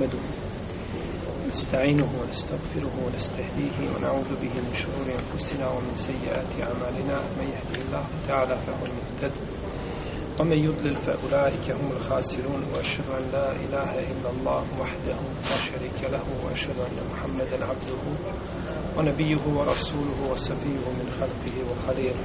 نحمده نستعينه ونستغفره ونستهديه ونعوذ به من شرور أنفسنا ومن سيئات أعمالنا من يهدي الله تعالى فهو المهتد ومن يضلل فأولئك هم الخاسرون وأشهد أن لا إله إلا الله وحده لا شريك له وأشهد أن محمدا عبده ونبيه ورسوله وسفيه من خلقه وخليله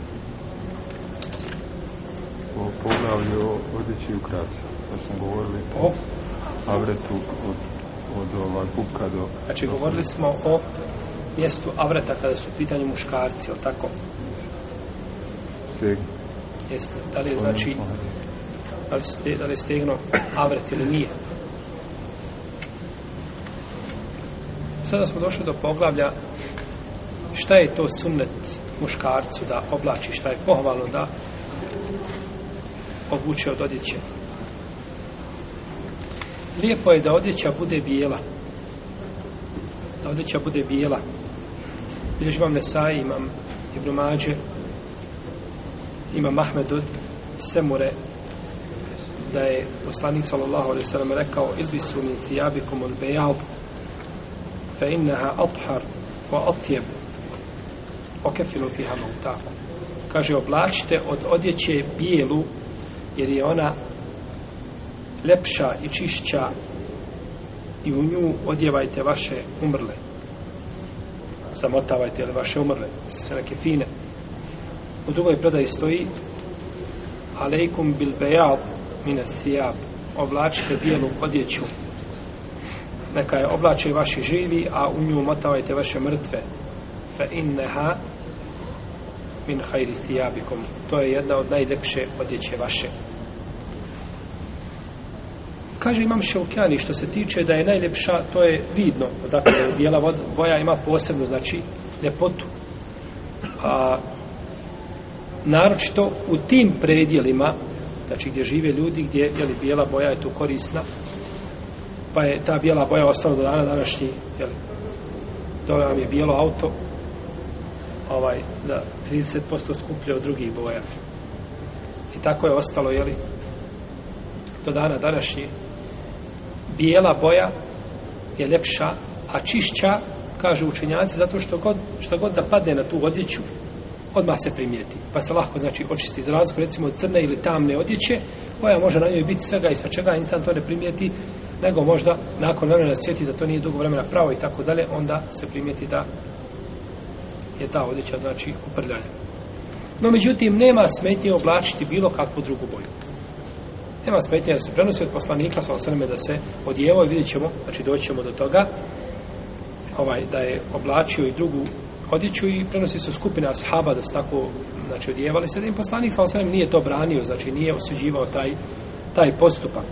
o poglavlju o odjeći ukrasa. Pa smo govorili o avretu od, od ovaj kupka do... Znači, govorili smo o mjestu avreta kada su pitanje muškarci, ali tako? Steg. Jeste, da li je znači... Da li, ste, da li stegno avret ili nije? Sada smo došli do poglavlja šta je to sunnet muškarcu da oblači, šta je pohvalno da obuče od odjeće. Lijepo je da odjeća bude bijela. Da odjeća bude bijela. Bileži vam Nesaj, imam Ibn Mađe, imam Mahmedud, Semure, da je poslanik sallallahu alaihi sallam rekao izlisu min thijabikum un bejab fe innaha athar wa atjeb okefilu fiha mautaku kaže oblačite od odjeće bijelu jer je ona lepša i čišća i u nju odjevajte vaše umrle samotavajte ali vaše umrle se se neke fine u drugoj predaji stoji aleikum bil bejab mine thijab oblačite bijelu odjeću neka je oblače vaši živi a u nju motavajte vaše mrtve fa inneha min hajri thijabikum to je jedna od najlepše odjeće vaše Kaže imam Šaukjani što se tiče da je najljepša, to je vidno, dakle, bijela boja ima posebnu, znači, ljepotu. A, naročito u tim predijelima, znači gdje žive ljudi, gdje je bijela boja je tu korisna, pa je ta bijela boja ostala do dana današnji, jeli, to nam je bijelo auto, ovaj, da 30% skuplje od drugih boja. I tako je ostalo, jeli, do dana današnji, bijela boja je lepša, a čišća, kažu učenjaci, zato što god, što god da padne na tu odjeću, odmah se primijeti. Pa se lahko, znači, očisti iz razliku, recimo, od crne ili tamne odjeće, koja može na njoj biti svega i sva čega, insan to ne primijeti, nego možda nakon vremena sjeti da to nije dugo vremena pravo i tako dalje, onda se primijeti da je ta odjeća, znači, uprljanja. No, međutim, nema smetnje oblačiti bilo kakvu drugu boju. Nema smetnje da se prenosi od poslanika sa osaneme da se odjevao i vidjet ćemo, znači doćemo do toga ovaj, da je oblačio i drugu odjeću i prenosi se skupina ashaba da su tako znači, odjevali se da im poslanik sa osaneme nije to branio, znači nije osuđivao taj, taj postupak.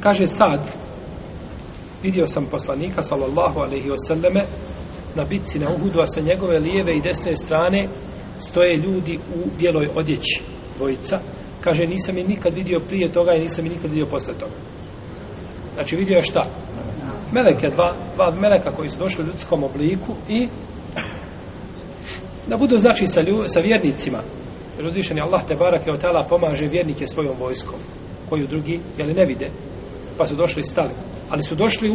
Kaže sad, vidio sam poslanika sallallahu alaihi wasallame na bitci na Uhudu, a sa njegove lijeve i desne strane stoje ljudi u bijeloj odjeći, dvojica, kaže, nisam je nikad vidio prije toga i nisam je nikad vidio posle toga. Znači, vidio je šta? Meleke, dva, dva meleka koji su došli u ljudskom obliku i da budu, znači, sa, lju, sa vjernicima. Razvišen je Allah te barake od tala pomaže vjernike svojom vojskom, koju drugi, jeli, ne vide. Pa su došli stali. Ali su došli u,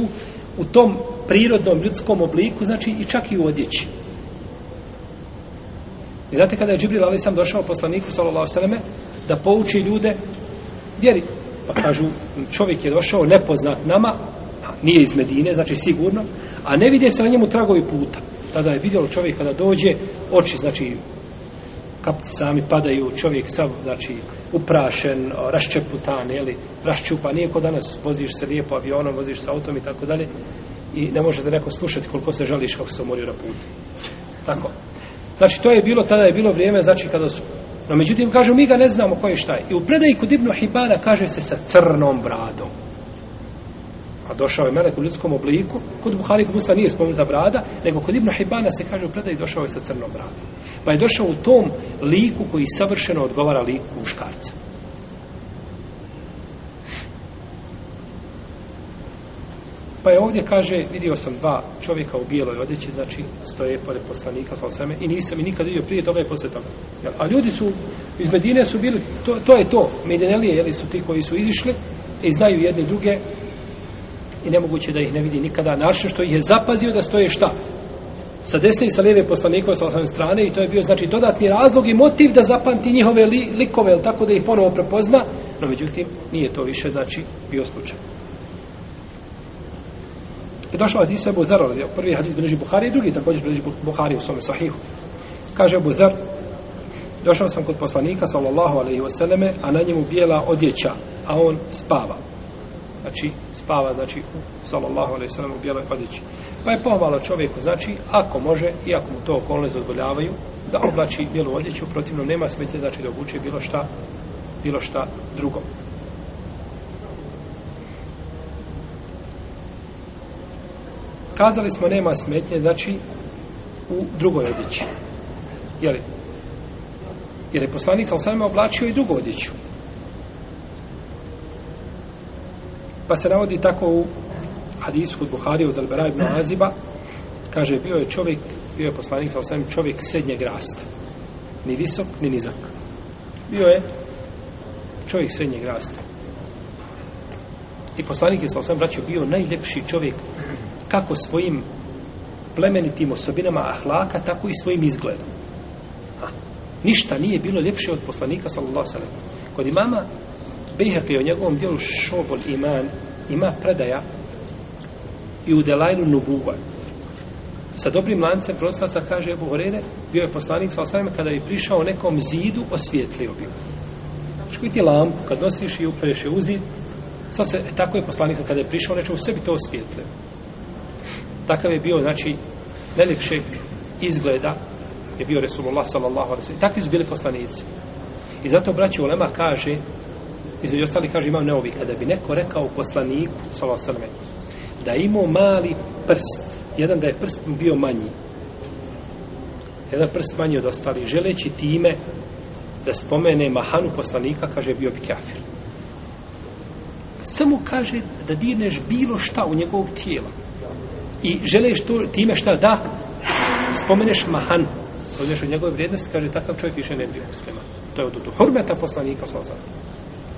u tom prirodnom ljudskom obliku, znači, i čak i u odjeći. I znate kada je Džibril Ali sam došao poslaniku sallallahu alejhi da pouči ljude vjeri. Pa kažu čovjek je došao nepoznat nama, a nije iz Medine, znači sigurno, a ne vidje se na njemu tragovi puta. Tada je vidjelo čovjek kada dođe, oči znači kapci sami padaju, čovjek sav, znači, uprašen, raščeputan, jeli, raščupan, nije ko danas, voziš se lijepo avionom, voziš se autom i tako dalje, i ne može da neko slušati koliko se žališ kako se umorio na putu. Tako. Znači, to je bilo, tada je bilo vrijeme, znači, kada su... No, međutim, kažu, mi ga ne znamo koji šta je. I u predaji kod Ibnu Hibana kaže se sa crnom bradom. A došao je melek u ljudskom obliku, kod Buhari kod Musa nije spomenuta brada, nego kod Ibnu Hibana se kaže u predaji došao je sa crnom bradom. Pa je došao u tom liku koji savršeno odgovara liku muškarca. Pa je ovdje, kaže, vidio sam dva čovjeka u bijeloj odjeći, znači stoje pored poslanika, sa osvame, i nisam i nikad vidio prije toga i posle toga. A ljudi su, iz Medine su bili, to, to je to, Medinelije, jeli su ti koji su izišli, i znaju jedne druge, i nemoguće da ih ne vidi nikada našli, što ih je zapazio da stoje šta? Sa desne i sa lijeve poslanikove sa osam strane, i to je bio, znači, dodatni razlog i motiv da zapamti njihove li, likove, tako da ih ponovo prepozna, no međutim, nije to više, znači, bio slučaj je došao hadis Ebu Zer, prvi hadis bliži Buhari i drugi također bliži Buhari u svome sahihu. Kaže Ebu Zer, došao sam kod poslanika, sallallahu alaihi wasallame, a na njemu bijela odjeća, a on spava. Znači, spava, znači, u, sallallahu alaihi wasallam, u bijeloj odjeći. Pa je pomalo čovjeku, znači, ako može, iako mu to okolnost odvoljavaju, da oblači bijelu odjeću, protivno nema smetlje, znači, da obuče bilo šta, bilo šta drugo. kazali smo nema smetnje, znači u drugoj odjeći. Jeli? Jer je poslanik sa osvrame oblačio i drugu odjeću. Pa se navodi tako u hadisu kod Buhari od Albera ibn Aziba, kaže, bio je čovjek, bio je poslanik sa osvrame čovjek srednjeg rasta. Ni visok, ni nizak. Bio je čovjek srednjeg rasta. I poslanik je sa osvrame, braćo, bio najljepši čovjek kako svojim plemenitim osobinama ahlaka, tako i svojim izgledom. Ha. Ništa nije bilo ljepše od poslanika, sallallahu sallam. Kod imama Bejheke o njegovom dijelu šobol iman ima predaja i u delajnu nubuva. Sa dobrim lancem prostaca kaže Ebu Horene, bio je poslanik sa osvajima kada bi prišao nekom zidu, osvijetlio bi. Znači koji ti lampu kad nosiš i upreš je u zid, se, tako je poslanik kada je prišao nečemu, sve bi to osvijetlio takav je bio, znači, najljepšeg izgleda je bio Resulullah sallallahu alaihi wasallam. Takvi su bili poslanici. I zato braći Ulema kaže, između ostali kaže imam neovi, kada bi neko rekao poslaniku, sallallahu alaihi wasallam, da imao mali prst, jedan da je prst mu bio manji, jedan prst manji od ostali, želeći time da spomene mahanu poslanika, kaže bio bi kafir. Samo kaže da dirneš bilo šta u njegovog tijela, I želeš to, time šta da? Spomeneš Mahan. Odeš od njegove vrijednosti, kaže, takav čovjek više ne bio muslima. To je od hurbeta poslanika, sa ozan.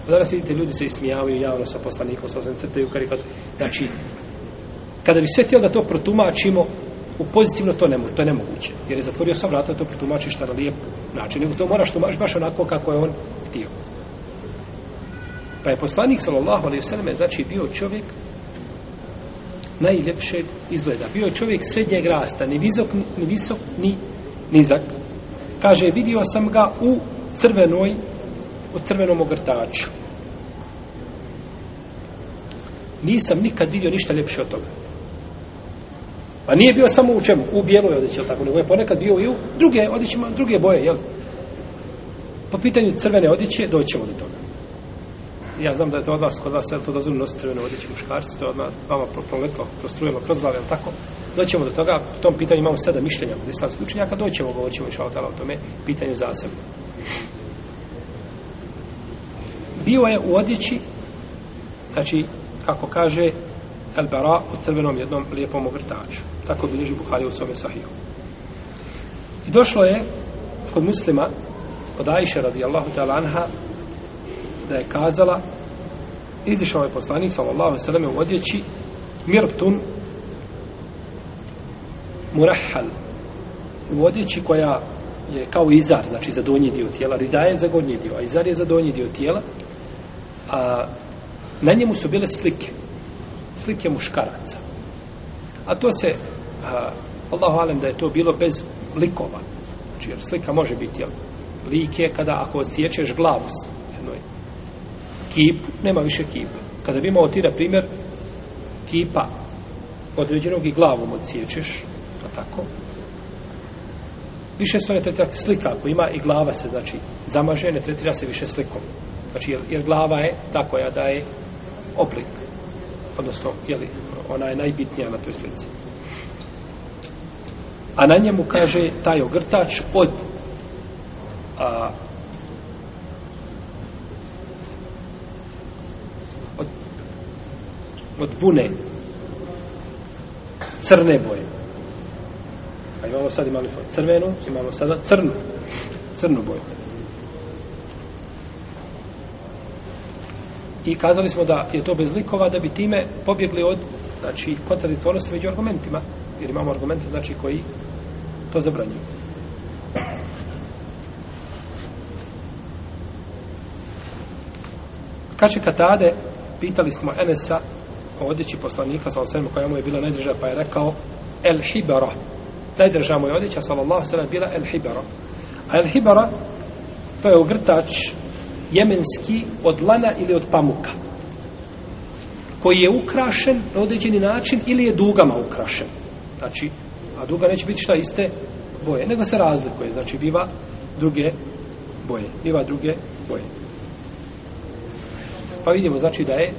Danas vidite, ljudi se ismijavaju javno sa poslanikom, sa ozan, crtaju karikatu. Znači, kada bi sve htio da to protumačimo, u pozitivno to ne to je nemoguće. Jer je zatvorio sam vrata, to protumači šta na lijep način. Nego to moraš tumačiti baš onako kako je on htio. Pa je poslanik, sallallahu alaihi vseleme, znači bio čovjek najljepšeg izgleda. Bio je čovjek srednjeg rasta, ni visok, ni visok, ni nizak. Kaže, vidio sam ga u crvenoj, u crvenom ogrtaču. Nisam nikad vidio ništa ljepše od toga. Pa nije bio samo u čemu? U bijeloj odjeći, tako, nego je ponekad bio i u druge odjeći, druge boje, jel? Po pitanju crvene odjeće, doćemo do toga ja znam da je to od vas, kod vas je to dozvoljno nositi crvene odjeće muškarci, to je od nas, vama proletlo, prostrujeno, kroz glave, ali tako. Doćemo do toga, po tom pitanju imamo sada mišljenja od islamskih učenjaka, doćemo, govorit ćemo išao o tome, pitanju zasebno. Bio je u odjeći, znači, kako kaže, El Bara u crvenom jednom lijepom ogrtaču. Tako bilježi Buhari u svome sahiju. I došlo je kod muslima, od Aisha radijallahu ta'ala anha, da je kazala izišao je poslanik sallallahu alejhi ve selleme u odjeći mirtun murahhal u odjeći koja je kao izar znači za donji dio tijela rida je za gornji dio a izar je za donji dio tijela a na njemu su bile slike slike muškaraca a to se a, Allahu alem da je to bilo bez likova znači jer slika može biti jel, like kada ako osjećaš glavu kipu, nema više kipa. Kada bi imao ti, na primjer, kipa određenog i glavom odsjećeš, to tako, više se to ne tretira slika, ako ima i glava se, znači, zamaže, ne tretira se više slikom. Znači, jer, jer glava je ta koja daje oblik. Odnosno, jeli, ona je najbitnija na toj slici. A na njemu kaže taj ogrtač od a, od vune crne boje. A imamo sad imali crvenu, imamo sada crnu, crnu boju. I kazali smo da je to bez likova da bi time pobjegli od znači kontradiktornosti među argumentima, jer imamo argumente znači koji to zabranjuju. Kaže Katade, pitali smo Enesa o odjeći poslanika sa osvijem koja mu je bila najdrža pa je rekao el hibara najdrža mu je odjeća sallallahu sallam bila el hibara a el hibara to je ogrtač jemenski od lana ili od pamuka koji je ukrašen na određeni način ili je dugama ukrašen znači a duga neće biti šta iste boje nego se razlikuje znači biva druge boje biva druge boje pa vidimo znači da je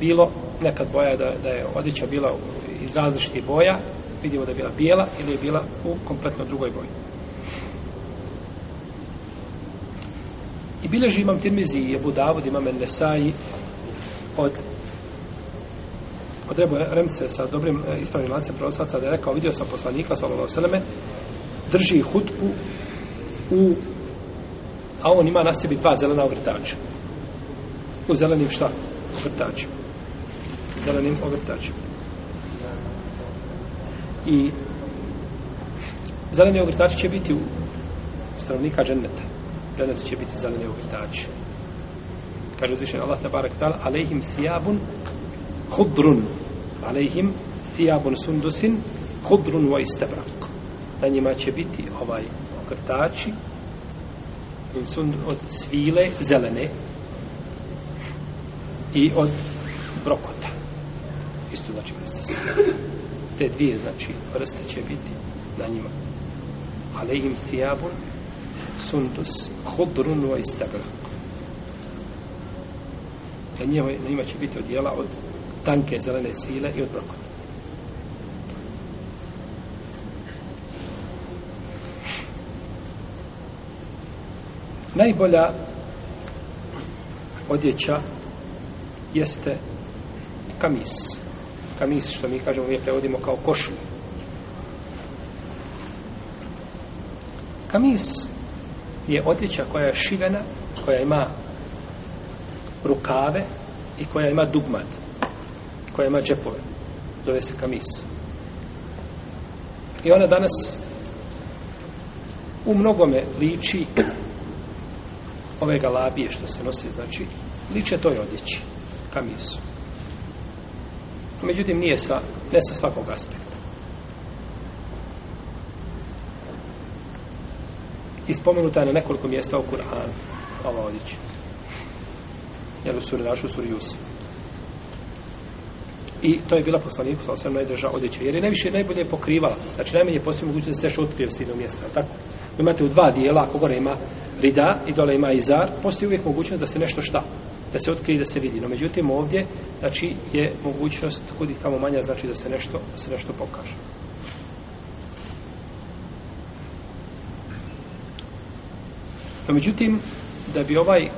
bilo nekad boja da, da je odjeća bila iz različitih boja, vidimo da je bila bijela ili je bila u kompletno drugoj boji. I bileži imam Tirmizi i Abu Davud, imam Nesai od od Remse sa dobrim e, ispravnim lancem prosvaca da je rekao, vidio sam poslanika Salomao Seleme, drži hutbu u a on ima na sebi dva zelena ogrtača u zelenim šta? ogrtačima zelenim ogrtačima. I zeleni ogrtači će biti u stanovnika dženneta. Dženneta će biti zeleni ogrtači. Kaže uzvišen Allah tabarak tal, alejhim thijabun hudrun, alejhim thijabun sundusin hudrun wa istabrak. Na njima će biti ovaj ogrtači sun od svile zelene i od brokota isto znači vrste te dvije znači vrste će biti na njima alejim thijabun sundus hudrun wa istabrak na, njima, na njima će biti odjela od tanke zelene sile i od brokota najbolja odjeća jeste kamis kamis, što mi kažemo, mi je prevodimo kao košulje. Kamis je odjeća koja je šivena, koja ima rukave i koja ima dugmat, koja ima džepove. Zove se kamis. I ona danas u mnogome liči ove galabije što se nosi, znači, liče toj odjeći, kamisu međutim nije sa, ne sa svakog aspekta. Ispomenuta je na nekoliko mjesta u Kur'anu, ova odjeća. Jel u suri našu, suri Jusuf. I to je bila poslanik, poslala sve najdrža odjeća, jer je najviše najbolje pokrivala. Znači, najmanje postoji mogućnost da se tešo otpije u stilu mjesta, tako? Imate u dva dijela, ako gore ima rida i dole ima izar, postoji uvijek mogućnost da se nešto šta da se otkrije da se vidi. No međutim ovdje znači je mogućnost kod kamo manja znači da se nešto da se nešto pokaže. No međutim da bi ovaj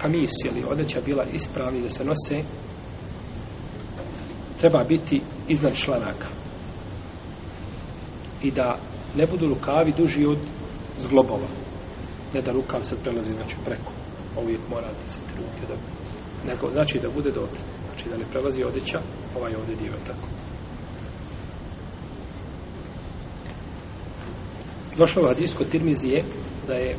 kamis ili odeća bila ispravna da se nose treba biti iznad članaka i da ne budu rukavi duži od zglobova ne da rukav se prelazi znači preko a uvijek mora da se trudio da neko, znači da bude dot znači da ne prelazi odjeća ovaj ovdje dio tako došlo u hadijsko tirmizije da je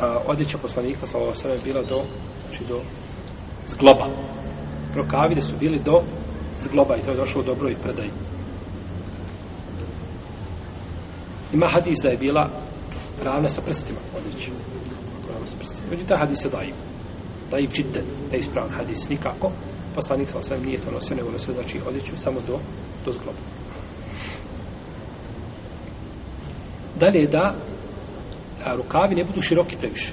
a, odjeća poslanika sa ovo sve bila do znači do zgloba rokavide su bili do zgloba i to je došlo u dobroj predaji Ima hadis da je bila ravna sa prstima, odreći. Ravna sa prstima. Među ta hadis je daiv. Daiv čitten, ne ispravan hadis nikako. Poslanik sa osam nije to nosio, nego nosio, znači odreću samo do, do zgloba. Dalje je da a, rukavi ne budu široki previše.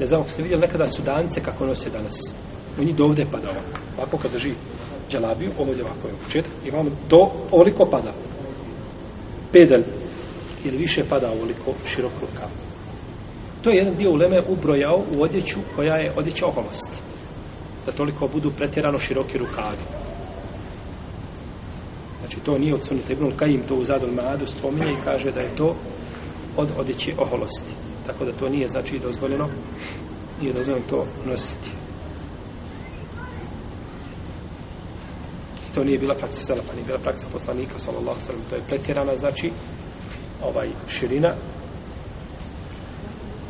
Ne znam, ako ste vidjeli nekada sudance kako nose danas. Oni do ovde pada ovako. Ovako kad drži džalabiju, ovdje ovako je početak. I vam do ovoliko pada pedal ili više pada ovoliko širok rukav. To je jedan dio uleme ubrojao u odjeću koja je odjeća oholosti. Da toliko budu pretjerano široki rukavi. Znači to nije od sunnita Ibnul Kajim to u zadol Maadu spominje i kaže da je to od odjeće oholosti. Tako da to nije znači dozvoljeno nije dozvoljeno to nositi. to nije bila praksa selefa, nije bila praksa poslanika sallallahu alejhi to je pretjerana znači ovaj širina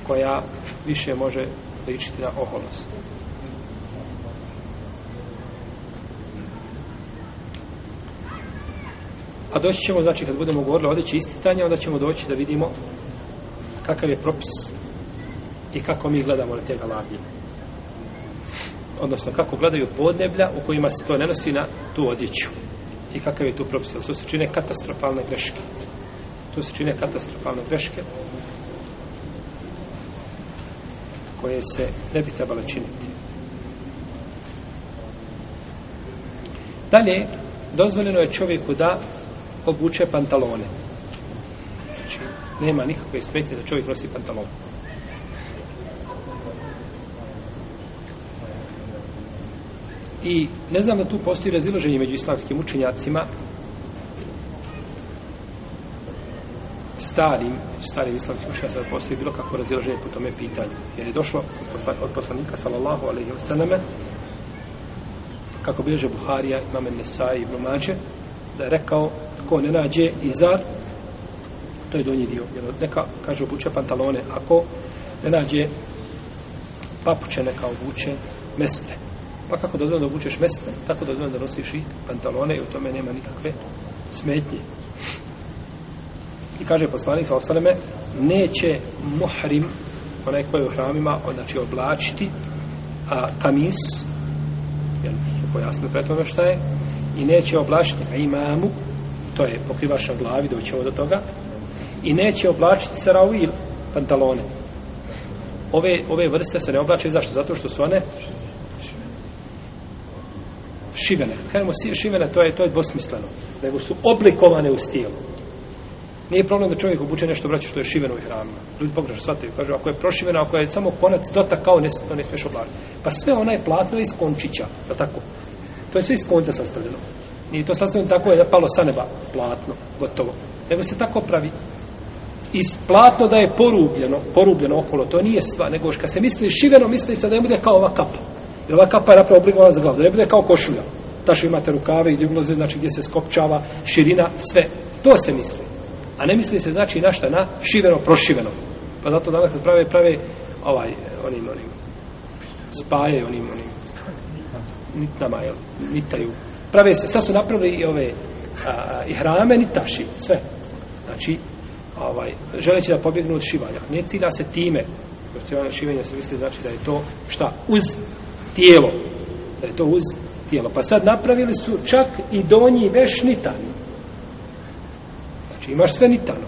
koja više može ličiti na oholost. A doći ćemo, znači, kad budemo govorili o odeći isticanja, onda ćemo doći da vidimo kakav je propis i kako mi gledamo na te galabije odnosno kako gledaju podneblja u kojima se to ne nosi na tu odjeću i kakav je tu propis to se čine katastrofalne greške to se čine katastrofalne greške koje se ne bi trebalo činiti dalje dozvoljeno je čovjeku da obuče pantalone znači nema nikakve smetnje da čovjek nosi pantalone I ne znam da tu postoji raziloženje među islamskim učenjacima starim, starim islamskim učenjacima da postoji bilo kako raziloženje po tome pitanju. Jer je došlo od poslanika sallallahu alaihi wa sallame kako bilože Buharija, Imam Nesai i Brumađe da je rekao ko ne nađe izar to je donji dio. Jer neka, kaže, obuče pantalone. Ako ne nađe papuče, neka obuče mesne pa kako dozvoljeno da obučeš mesne, tako dozvoljeno da nosiš i pantalone i u tome nema nikakve smetnje. I kaže poslanik sa osaleme, neće muhrim, onaj koji je u hramima, znači oblačiti a, tamis, jer su pojasne pre toga šta je, i neće oblačiti a imamu, to je pokrivaš na glavi, doći do toga, i neće oblačiti sarauil, pantalone. Ove, ove vrste se ne oblače, zašto? Zato što su one šivene. Kažemo šivene, to je to je dvosmisleno. Nego su oblikovane u stilu. Nije problem da čovjek obuče nešto braću što je šiveno i hramno. Ljudi pogrešno shvataju, kažu ako je prošiveno, ako je samo konac dotakao, ne, to ne smiješ oblati. Pa sve onaj platno je iz končića, da tako? To je sve iz konca sastavljeno. Nije to sastavljeno tako je da palo sa neba, platno, gotovo. Nego se tako pravi. I platno da je porubljeno, porubljeno okolo, to nije stva, nego kad se misli šiveno, misli se da je bude kao ova kapa. Jer ova kapa je napravo obligovana za glavu. Da ne bude kao košulja. Ta što imate rukave i gdje ulaze, znači gdje se skopčava, širina, sve. To se misli. A ne misli se znači našta na šiveno, prošiveno. Pa zato danas kad prave, prave ovaj, onim, onim, spaje, onim, onim, nitnama, jel, nitaju. Prave se, sad su napravili i ove, a, i hrame, nitaši, sve. Znači, ovaj, želeći da pobjegnu od šivanja. Ne cilja se time, jer cilja šivanja se misli znači da je to šta, uz tijelo. Da je to uz tijelo. Pa sad napravili su čak i donji veš nitan. Znači imaš sve nitano.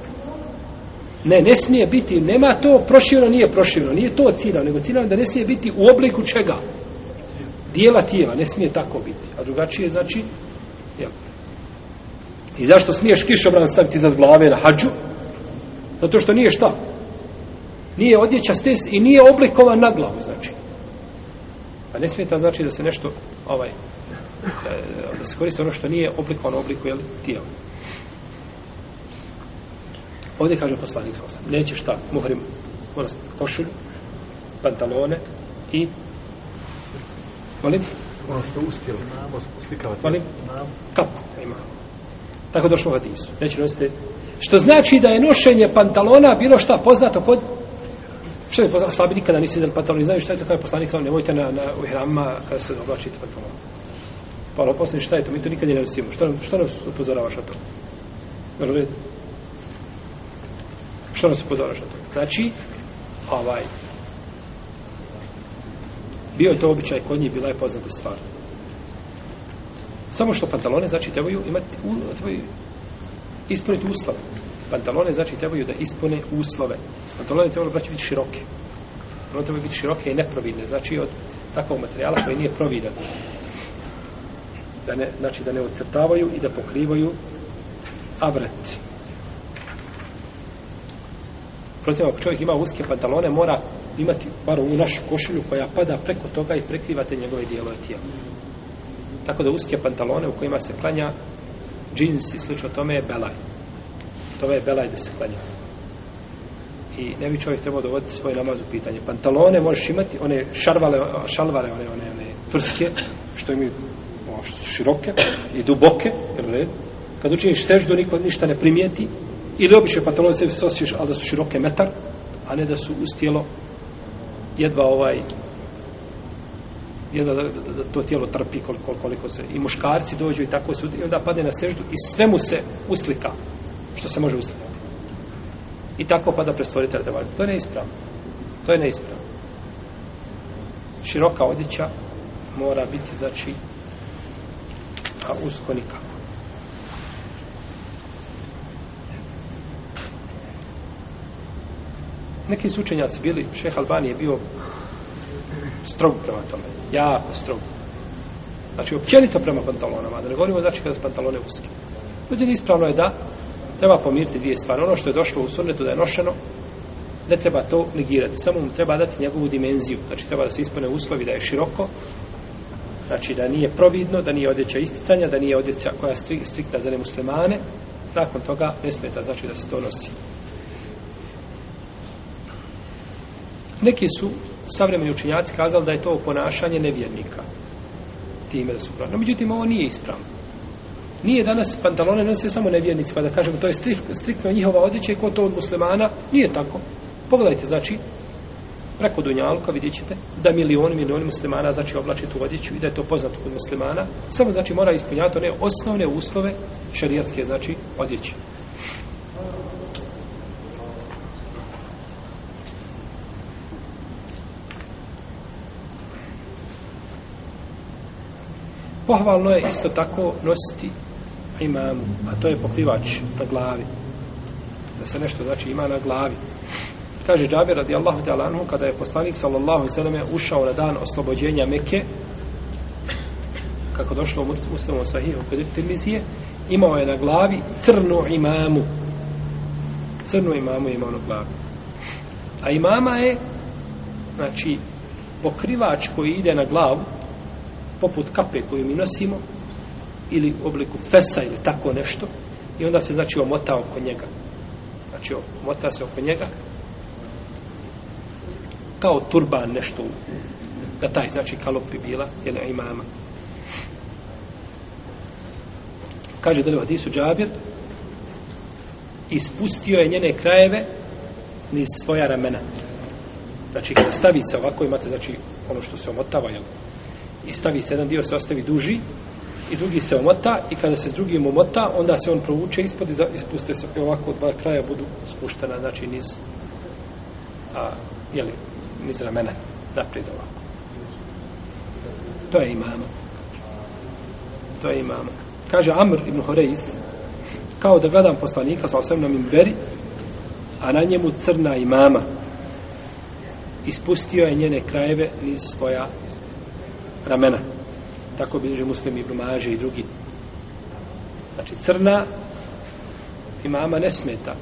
Ne, ne smije biti, nema to prošireno, nije prošireno, nije to cilja, nego cilja da ne smije biti u obliku čega? Dijela tijela, ne smije tako biti. A drugačije znači, jel? I zašto smiješ kišobran staviti za glave na hađu? Zato što nije šta? Nije odjeća stes i nije oblikovan na glavu, znači. Pa ne smeta znači da se nešto ovaj e, da se koristi ono što nije oblikovano obliku jel, tijelu. Ovdje kaže poslanik sa osam. Neće šta, muhrim, morast, košulj, pantalone i molim? Ono što uspjelo, uslikavati. Ono molim? Na. Kapu, ima. Tako došlo u Hadisu. Neće nositi. Što znači da je nošenje pantalona bilo šta poznato kod Što je poslanik, ashabi nikada nisu izdali pantalon, ne znaju šta je to kada je poslanik, sam nemojte na, na, u hrama kada se oblačite pantalon. Pa ono poslanik, šta je to, mi to nikad ne nosimo, što, što nas upozoravaš na to? Što nas upozoravaš na to? Znači, ovaj, bio je to običaj kod njih, bila je poznata stvar. Samo što pantalone, znači, trebaju imati, trebaju ispuniti uslove. Pantalone znači trebaju da ispune uslove. Pantalone trebaju da znači biti široke. Pantalone trebaju biti široke i neprovidne. Znači od takvog materijala koji nije providan. Da ne, znači da ne odcrtavaju i da pokrivaju avret. Protim, ako čovjek ima uske pantalone, mora imati bar u našu košulju koja pada preko toga i prekrivate njegove dijelove tijela. Tako da uske pantalone u kojima se klanja džins i slično tome je belaj ovaj belaj da se klanja. I ne bi čovjek trebao dovoditi svoj namaz u pitanje. Pantalone možeš imati, one šarvale, šalvare, one, one, one turske, što imaju o, što su široke i duboke, jer red, kad učiniš seždu, niko ništa ne primijeti, ili obično pantalone se sosiješ, ali da su široke metar, a ne da su uz tijelo jedva ovaj jedva da, da, da, da to tijelo trpi koliko, koliko se i muškarci dođu i tako se i onda padne na seždu i sve mu se uslika što se može ustaviti. I tako pa da prestvorite redovali. To je neispravno. To je neispravno. Široka odjeća mora biti, znači, a usko nikako. Neki su učenjaci bili, šeh Albani je bio strog prema tome, jako strog. Znači, općenito prema pantalonama, da ne govorimo, znači, kada su pantalone uske. Ljudi, ispravno je da treba pomiriti dvije stvari. Ono što je došlo u sunnetu da je nošeno, ne treba to negirati. Samo mu treba dati njegovu dimenziju. Znači, treba da se ispune uslovi da je široko, znači da nije providno, da nije odjeća isticanja, da nije odjeća koja je stri, striktna za nemuslimane. Nakon toga ne smeta, znači da se to nosi. Neki su savremeni učinjaci kazali da je to ponašanje nevjernika time da su pravi. No, međutim, ovo nije ispravno nije danas pantalone nose samo nevjernici, pa da kažemo, to je strik, strikno njihova odjeća i ko to od muslimana, nije tako. Pogledajte, znači, preko Dunjalka vidjet ćete da milioni, milioni muslimana znači oblači tu odjeću i da je to poznato kod muslimana, samo znači mora ispunjati one osnovne uslove šarijatske znači odjeće. Pohvalno je isto tako nositi imam, a to je pokrivač na glavi. Da se nešto znači ima na glavi. Kaže Džabir radijallahu ta'ala anhu, kada je poslanik sallallahu sallam ušao na dan oslobođenja Mekke, kako došlo u Muslimu sahih u Kodiftimizije, imao je na glavi crnu imamu. Crnu imamu je imao na glavi. A imama je, znači, pokrivač koji ide na glavu, poput kape koju mi nosimo, ili u obliku fesa ili tako nešto i onda se znači omota oko njega znači omota se oko njega kao turban nešto da taj znači kalop bi bila jedna imama kaže da li Hadisu Džabir ispustio je njene krajeve niz svoja ramena znači kada stavi se ovako imate znači ono što se omotava jel? i stavi se jedan dio se ostavi duži i drugi se omota i kada se s drugim omota, onda se on provuče ispod i ispuste se ovako dva kraja budu spuštena, znači niz a, jeli, niz ramena naprijed ovako. To je imamo. To je imamo. Kaže Amr ibn Horeis, kao da gledam poslanika sa osebnom imberi, a na njemu crna imama. Ispustio je njene krajeve niz svoja ramena. Ramena tako bi že muslim ibn Maže i drugi. Znači, crna imama ne smeta.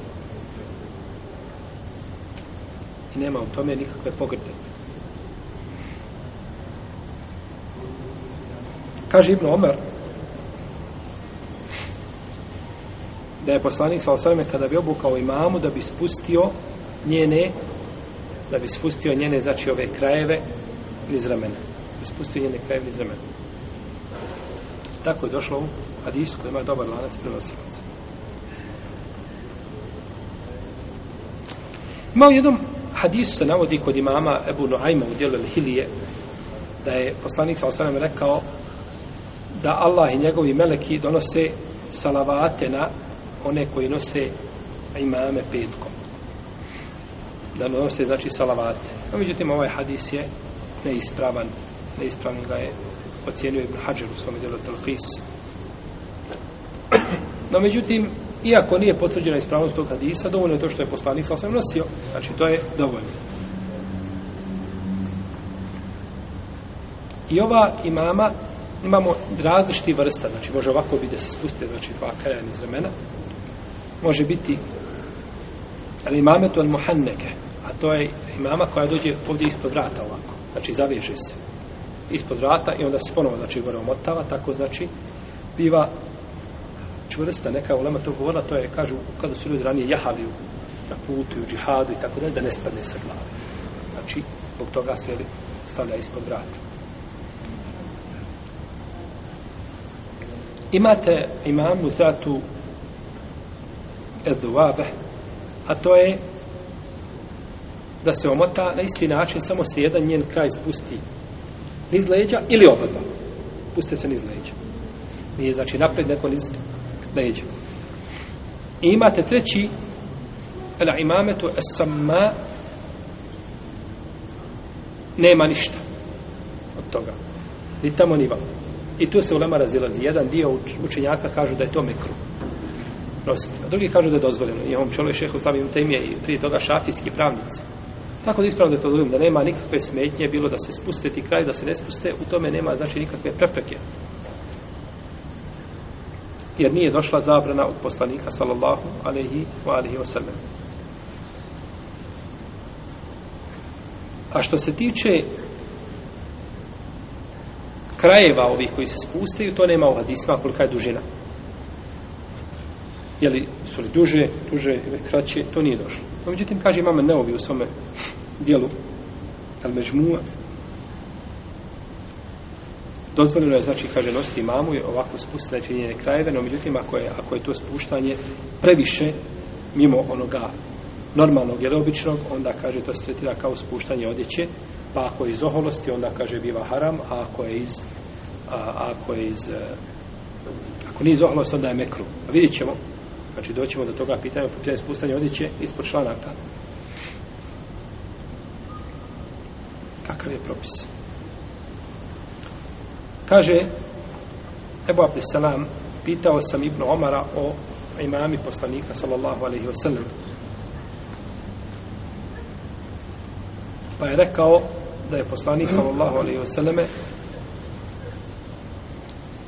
I nema u tome nikakve pogrde. Kaže Ibn Omar da je poslanik sa kada bi obukao imamu da bi spustio njene da bi spustio njene znači ove krajeve iz ramena. Da bi spustio njene krajeve iz ramena. Tako je došlo u Hadisu koji ima dobar lanac prenosilaca. Ima u jednom hadisu se navodi kod imama Ebu Nuajma u dijelu Hilije da je poslanik sa osanem rekao da Allah i njegovi meleki donose salavate na one koji nose imame petkom. Da donose znači salavate. No, međutim, ovaj hadis je neispravan. Neispravan ga je ocijenio Ibn Hajar u svome djelu Talqis. No, međutim, iako nije potvrđena ispravnost tog hadisa, dovoljno je to što je poslanik sa osam nosio. Znači, to je dovoljno. I ova imama, imamo različiti vrsta, znači može ovako biti da se spustio, znači dva kraja iz remena. Može biti ali imame tu al-muhanneke, a to je imama koja dođe ovdje ispod vrata ovako, znači zaveže se ispod vrata i onda se ponovo znači gore omotava, tako znači biva čvrsta neka ulema to govorila, to je kažu kada su ljudi ranije jahali na putu i u džihadu i tako dalje, da ne spadne sa glave. Znači, zbog toga se li, stavlja ispod vrata. Imate imamu zatu eduave, a to je da se omota na isti način, samo se jedan njen kraj spusti niz leđa ili obadva. Puste se niz leđa. Nije znači napred neko niz leđa. I imate treći ala imametu esamma nema ništa od toga. Ni tamo ni vamo. I tu se u lama razilazi. Jedan dio učenjaka kažu da je to mekru. Prosti. A drugi kažu da je dozvoljeno. I ovom čelu je šehu slavim temije i prije toga šafijski pravnici. Tako da ispravno da to dozvolim, da nema nikakve smetnje, bilo da se spuste ti kraj, da se ne spuste, u tome nema znači nikakve prepreke. Jer nije došla zabrana od poslanika, sallallahu alaihi wa alaihi wa sallam. A što se tiče krajeva ovih koji se spustaju, to nema u hadisma kolika je dužina. Jeli su li duže, duže ili kraće, to nije došlo. No, pa međutim, kaže imam neovi u svome dijelu El Mežmua. Dozvoljeno je, znači, kaže, nositi mamu je ovako spustila činjene krajeve, no međutim, ako je, ako je to spuštanje previše mimo onoga normalnog ili običnog, onda kaže to se tretira kao spuštanje odjeće, pa ako je iz oholosti, onda kaže biva haram, a ako je iz a, ako je iz a, ako nije iz oholosti, onda je mekru. A vidjet ćemo, Znači doćemo do toga pitanja po tijem spustanje odjeće ispod članaka. Kakav je propis? Kaže Ebu Abdesalam pitao sam Ibnu Omara o imami poslanika sallallahu alaihi wa sallam. Pa je rekao da je poslanik sallallahu alaihi wa sallame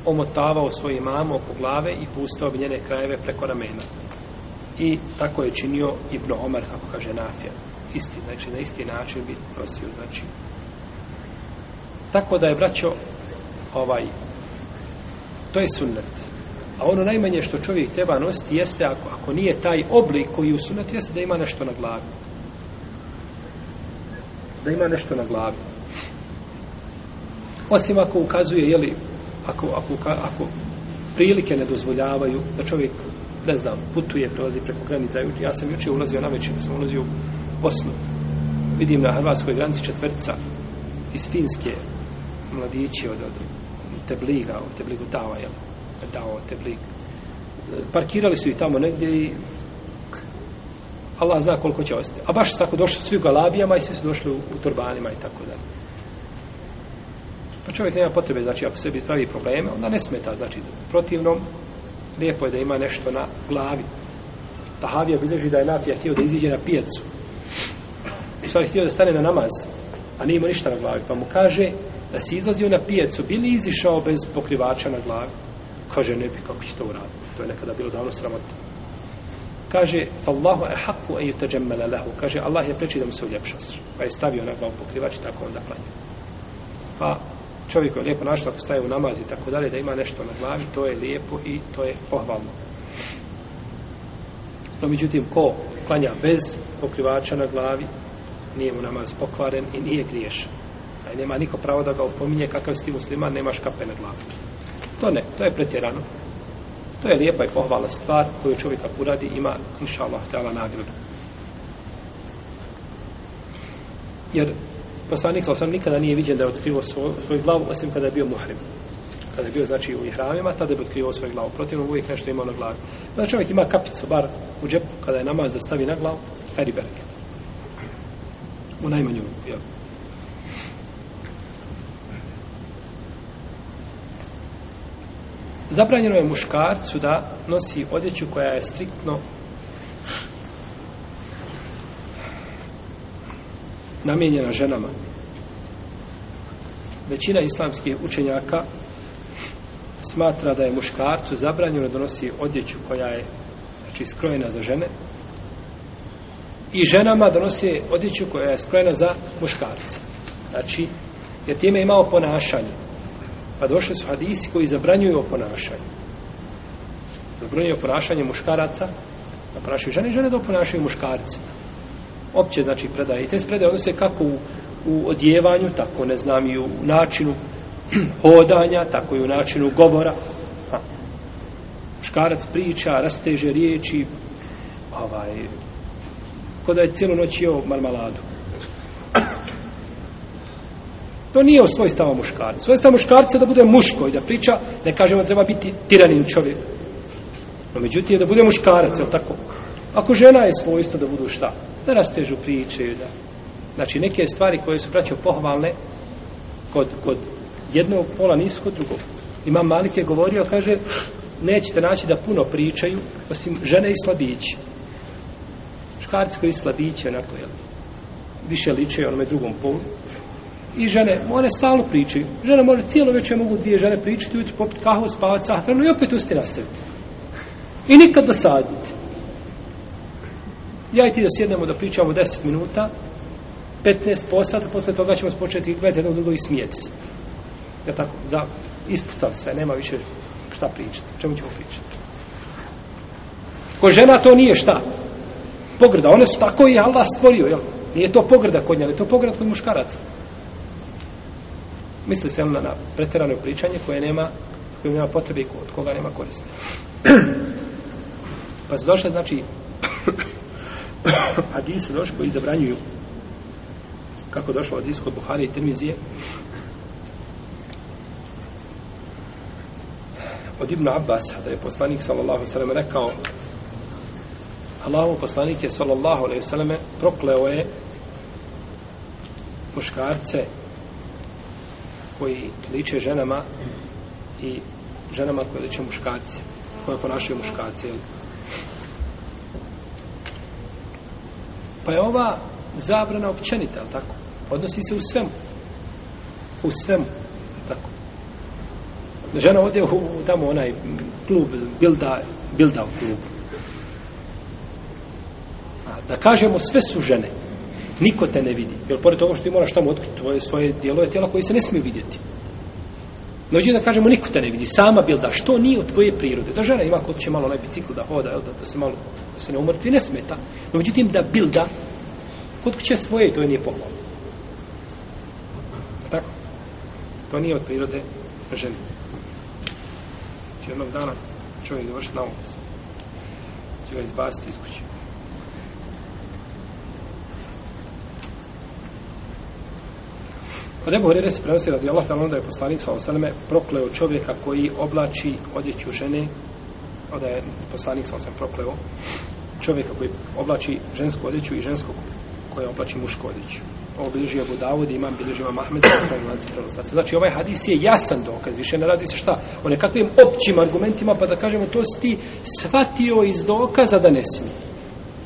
omotavao svoju mamu oko glave i pustao bi njene krajeve preko ramena. I tako je činio Ibn Omar, kako kaže Nafija. Isti, znači, na isti način bi nosio, znači. Tako da je braćo ovaj, to je sunnet. A ono najmanje što čovjek treba nositi jeste, ako, ako nije taj oblik koji u sunnet, jeste da ima nešto na glavi. Da ima nešto na glavi. Osim ako ukazuje, jeli, ako, ako, ako prilike ne dozvoljavaju da čovjek, ne znam, putuje, prelazi preko granica. Ja sam jučer ulazio na večer, sam ulazio u Bosnu. Vidim na hrvatskoj granici četvrca iz Finske mladići od, od Tebliga, od Tebligu Tava, jel? Dao Teblig. Parkirali su ih tamo negdje i Allah zna koliko će ostati. A baš tako došli svi u galabijama i svi su došli u, u turbanima i tako dalje. Pa čovjek nema potrebe, znači, ako sebi pravi probleme, onda ne smeta, znači, protivnom, lijepo je da ima nešto na glavi. Tahavija bilježi da je Nafija htio da iziđe na pijacu. U stvari, htio da stane na namaz, a nije imao ništa na glavi. Pa mu kaže da si izlazio na pijacu, bi li izišao bez pokrivača na glavi? Kaže, ne bi, kako će to uraditi? To je nekada bilo davno sramotno. Kaže, fallahu e haku e jutajemmele lehu. Kaže, Allah je preči da mu se uljepša. Pa je stavio na glavu pokrivač i tako onda klanio. Pa, čovjeku je lijepo našto ako staje u namaz i tako dalje, da ima nešto na glavi, to je lijepo i to je pohvalno. No, međutim, ko klanja bez pokrivača na glavi, nije mu namaz pokvaren i nije griješan. A nema niko pravo da ga opominje kakav si ti musliman, nemaš kape na glavi. To ne, to je pretjerano. To je lijepa i pohvalna stvar koju čovjek ako uradi ima, inša Allah, nagradu. Jer poslanik sam nikada nije viđen da je otkrivo svoj, svoj glavu, osim kada je bio muhrim. Kada je bio, znači, u ihramima, tada je otkrivo svoj glavu. Protiv, uvijek nešto imao na glavi. Znači, čovjek ima kapicu, bar u džepu, kada je namaz da stavi na glavu, Harry Berg. U najmanju ruku, jel? Zabranjeno je muškarcu da nosi odjeću koja je striktno namijenjena ženama. Većina islamskih učenjaka smatra da je muškarcu zabranjeno donosi odjeću koja je znači, skrojena za žene i ženama donosi odjeću koja je skrojena za muškarca. Znači, jer time imao ponašanje. Pa došli su hadisi koji zabranjuju ponašanje. Zabranjuju ponašanje muškaraca, da ponašaju žene i žene da ponašaju muškarca opće znači predaje i te predaje odnose kako u, u odjevanju tako ne znam i u načinu hodanja, tako i u načinu govora ha. škarac priča, rasteže riječi ovaj kod je cijelu noć jeo marmaladu to nije o svoj stavu muškarca svoj stavu muškarca da bude muško i da priča, ne kažemo da treba biti tiranin čovjek no međutim je da bude muškarac, je tako? ako žena je svojstvo da budu šta? da rastežu priče da. znači neke stvari koje su braćo pohvalne kod, kod jednog pola nisu kod drugog imam Malik je govorio kaže nećete naći da puno pričaju osim žene i slabići škarci koji slabići onako jel više liče onom drugom polu i žene, one stalno pričaju žena može cijelo večer mogu dvije žene pričati ujutro popiti kahvu, spavati sahranu i opet usti nastaviti i nikad dosaditi ja i ti da sjednemo da pričamo 10 minuta, 15 posata, posle toga ćemo spočeti gledati jedno drugo i smijeti se. Ja tako, za, ispucali sve, nema više šta pričati, čemu ćemo pričati. Ko žena to nije šta? Pogrda, one su tako i Allah stvorio, jel? Nije to pogrda kod nje, ali to pogrda kod muškaraca. Misli se na, na pretjerano pričanje koje nema, koje nema potrebe i od koga nema koriste. pa se došle, znači, hadise došli koji zabranjuju kako došlo od iskod Buhari i Tirmizije od Ibn Abbas da je poslanik sallallahu sallam rekao Allahu poslanik je sallallahu alaihi sallam prokleo je muškarce koji liče ženama i ženama koje liče muškarce koje ponašaju muškarce jel? Pa je ova zabrana općenita, ali tako? Odnosi se u svemu. U svemu. Tako. Žena ode u tamo onaj klub, bilda, bilda u klubu. Da kažemo, sve su žene. Niko te ne vidi. Jer pored toga što ti moraš tamo otkriti tvoje, svoje dijelove tijela koji se ne smiju vidjeti. No, da kažemo, niko te ne vidi, sama bil da što nije od tvoje prirode. Da žena ima kod će malo na bicikl da hoda, jel, da, da se malo da se ne umrtvi, ne smeta. No, međutim, da bil da kod će svoje, to je nije pohvalno. Tako? To nije od prirode žene. Znači, jednog dana čovjek je došao na ulicu. Čovjek je izbasti iz kuće. Od pa Ebu Hrere se prenosi radi Allah, ali onda je poslanik sa osaleme prokleo čovjeka koji oblači odjeću žene, onda je poslanik sa osaleme prokleo čovjeka koji oblači žensku odjeću i žensko koje oblači mušku odjeću. Ovo bilježi Abu Dawud, imam bilježi Imam Ahmed, znači ovaj hadis je jasan dokaz, više ne radi se šta, o nekakvim općim argumentima, pa da kažemo to si ti shvatio iz dokaza da ne smije.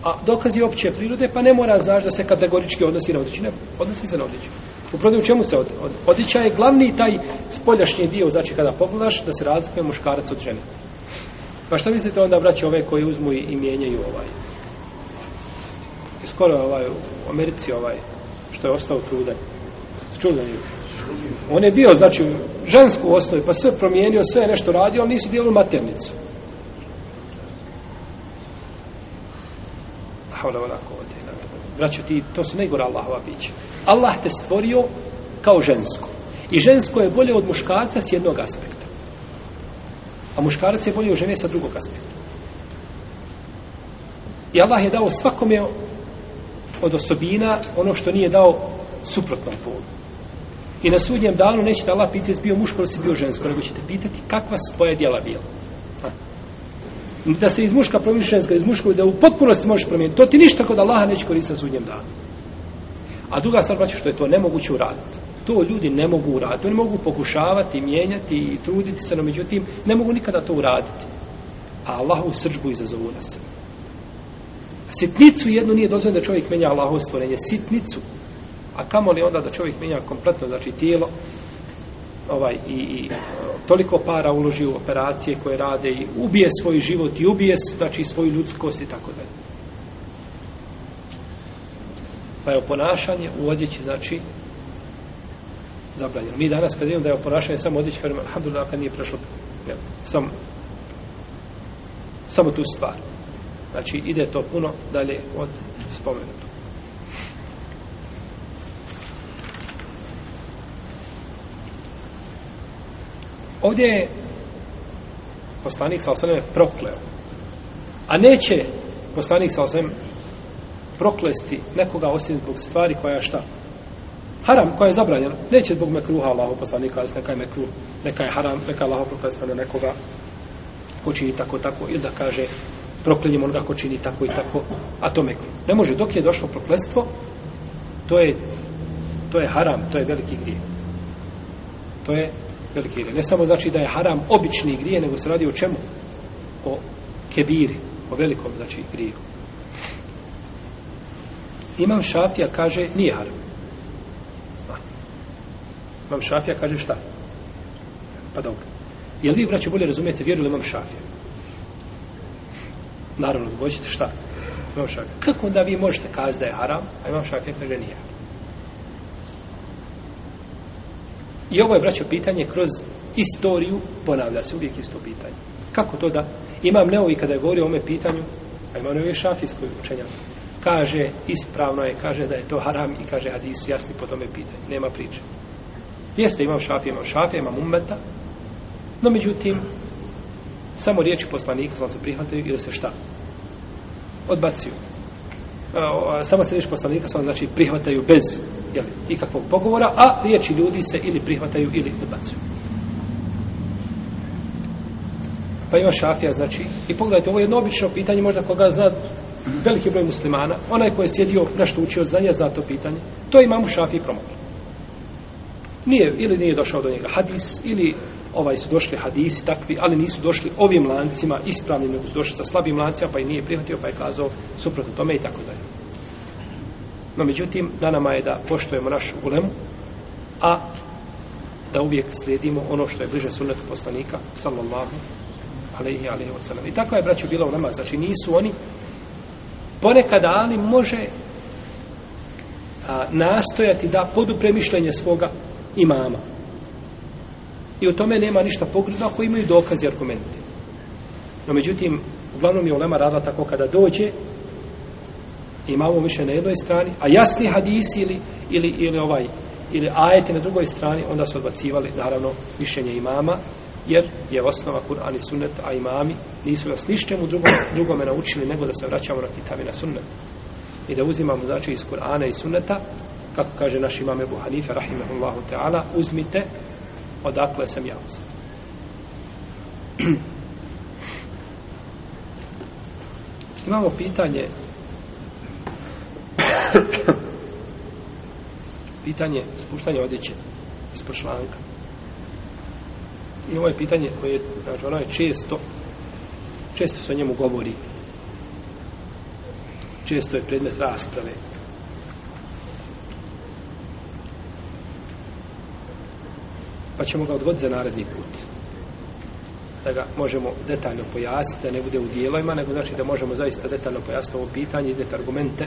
A dokaz je opće prirode, pa ne mora znaš da se kategorički odnosi na odjeću, ne, odnosi se na odjeću. U prodaju čemu se od, od, odića je glavni taj spoljašnji dio, znači kada pogledaš, da se razlikuje muškarac od žene. Pa što mislite onda braće ove koje uzmu i, i mijenjaju ovaj? I skoro ovaj, u Americi ovaj, što je ostao trudan. Čuli za njih? On je bio, znači, žensku osnovu, pa sve promijenio, sve nešto radio, ali nisu dijelili maternicu. Hvala, hvala, hvala braćo ti, to su najgore Allahova bića. Allah te stvorio kao žensko. I žensko je bolje od muškarca s jednog aspekta. A muškarac je bolje od žene sa drugog aspekta. I Allah je dao svakome od osobina ono što nije dao suprotnom polu. I na sudnjem danu nećete Allah pitati jesi bio muško ili si bio žensko, nego ćete pitati kakva su tvoje djela bila. Ha da se iz muška promiješ ženska, iz muškovi, da u potpunosti možeš promijeniti. To ti ništa kod Allaha neće koristiti sa sudnjem danu. A druga stvar, braću, što je to nemoguće uraditi. To ljudi ne mogu uraditi. Oni mogu pokušavati, mijenjati i truditi se, no međutim, ne mogu nikada to uraditi. A Allahu srđbu izazovu na sve. Sitnicu jednu nije dozvoljeno da čovjek menja Allahov stvorenje. Sitnicu. A kamo li onda da čovjek menja kompletno, znači tijelo, ovaj i, i toliko para uloži u operacije koje rade i ubije svoj život i ubije znači svoju ljudskost i tako dalje. Pa je ponašanje u odjeći znači zabranjeno. Mi danas kad imamo da je ponašanje samo odjeći, kažemo, alhamdulillah, kad nije prešlo jel, sam, samo tu stvar. Znači, ide to puno dalje od spomenutog. Ovdje je poslanik sa osvrame prokleo. A neće poslanik sa osvrame proklesti nekoga osim zbog stvari koja je šta? Haram, koja je zabranjena. Neće zbog mekruha Allaho poslanika, neka je mekruh, neka je haram, neka je Allaho proklesti nekoga ko čini tako, tako, ili da kaže proklinjem onoga ko čini tako i tako, a to mekru. Ne može, dok je došlo prokletstvo, to je, to je haram, to je veliki grijeh. To je velike grije. Ne samo znači da je haram obični grije, nego se radi o čemu? O kebiri, o velikom, znači, griju. Imam šafija kaže, nije haram. Imam šafija kaže šta? Pa dobro. Jel vi, braće, bolje razumijete vjeru ili imam šafija? Naravno, odgoćite šta? Imam šafija. Kako onda vi možete kazi da je haram, a imam šafija kaže nije haram? I ovo je, braćo, pitanje kroz istoriju, ponavlja se uvijek isto pitanje. Kako to da? Imam neovi kada je govorio o ome pitanju, a imam neovi šafijskoj učenja, kaže, ispravno je, kaže da je to haram i kaže hadisu jasni po tome pitanje. Nema priče. Jeste, imam šafije, imam šafije, imam ummeta, no međutim, samo riječi poslanika sam se prihvatio i da se šta? Odbacio. E, samo se riječ poslanika samo znači prihvataju bez jel, ikakvog pogovora, a riječi ljudi se ili prihvataju ili odbacuju. Pa ima šafija, znači, i pogledajte, ovo je jedno obično pitanje, možda koga zna veliki broj muslimana, onaj ko je sjedio nešto učio od znanja, zna to pitanje, to imamo šafiji promogli. Nije, ili nije došao do njega hadis, ili ovaj su došli hadisi takvi, ali nisu došli ovim lancima ispravnim, nego su došli sa slabim lancima, pa i nije prihvatio, pa je kazao suprotno tome i tako dalje. No, međutim, na nama je da poštojemo našu ulemu, a da uvijek slijedimo ono što je bliže sunnetu poslanika, sallallahu alaihi alaihi wa sallam. I tako je, braću, bila ulema, znači nisu oni, ponekad ali može a, nastojati da podupre mišljenje svoga imama. I u tome nema ništa pogledno ako imaju dokaze i argumente. No, međutim, uglavnom je ulema radila tako kada dođe, imamo više na jednoj strani, a jasni hadis ili, ili, ili ovaj ili ajeti na drugoj strani, onda su odbacivali naravno mišljenje imama, jer je osnova Kur'an i sunnet, a imami nisu nas ništemu drugom, drugome naučili nego da se vraćamo na kitab i na sunnet. I da uzimamo, znači, iz Kur'ana i sunneta, kako kaže naš imam Ebu Hanife, rahimahullahu ta'ala, uzmite odakle sam ja uzeti. Imamo pitanje pitanje spuštanja odjeće ispod članka i ovo je pitanje koje je, znači ono je često često se o njemu govori često je predmet rasprave pa ćemo ga odvoditi za naredni put da ga možemo detaljno pojasniti da ne bude u dijelojima nego znači da možemo zaista detaljno pojasniti ovo pitanje izdjeti argumente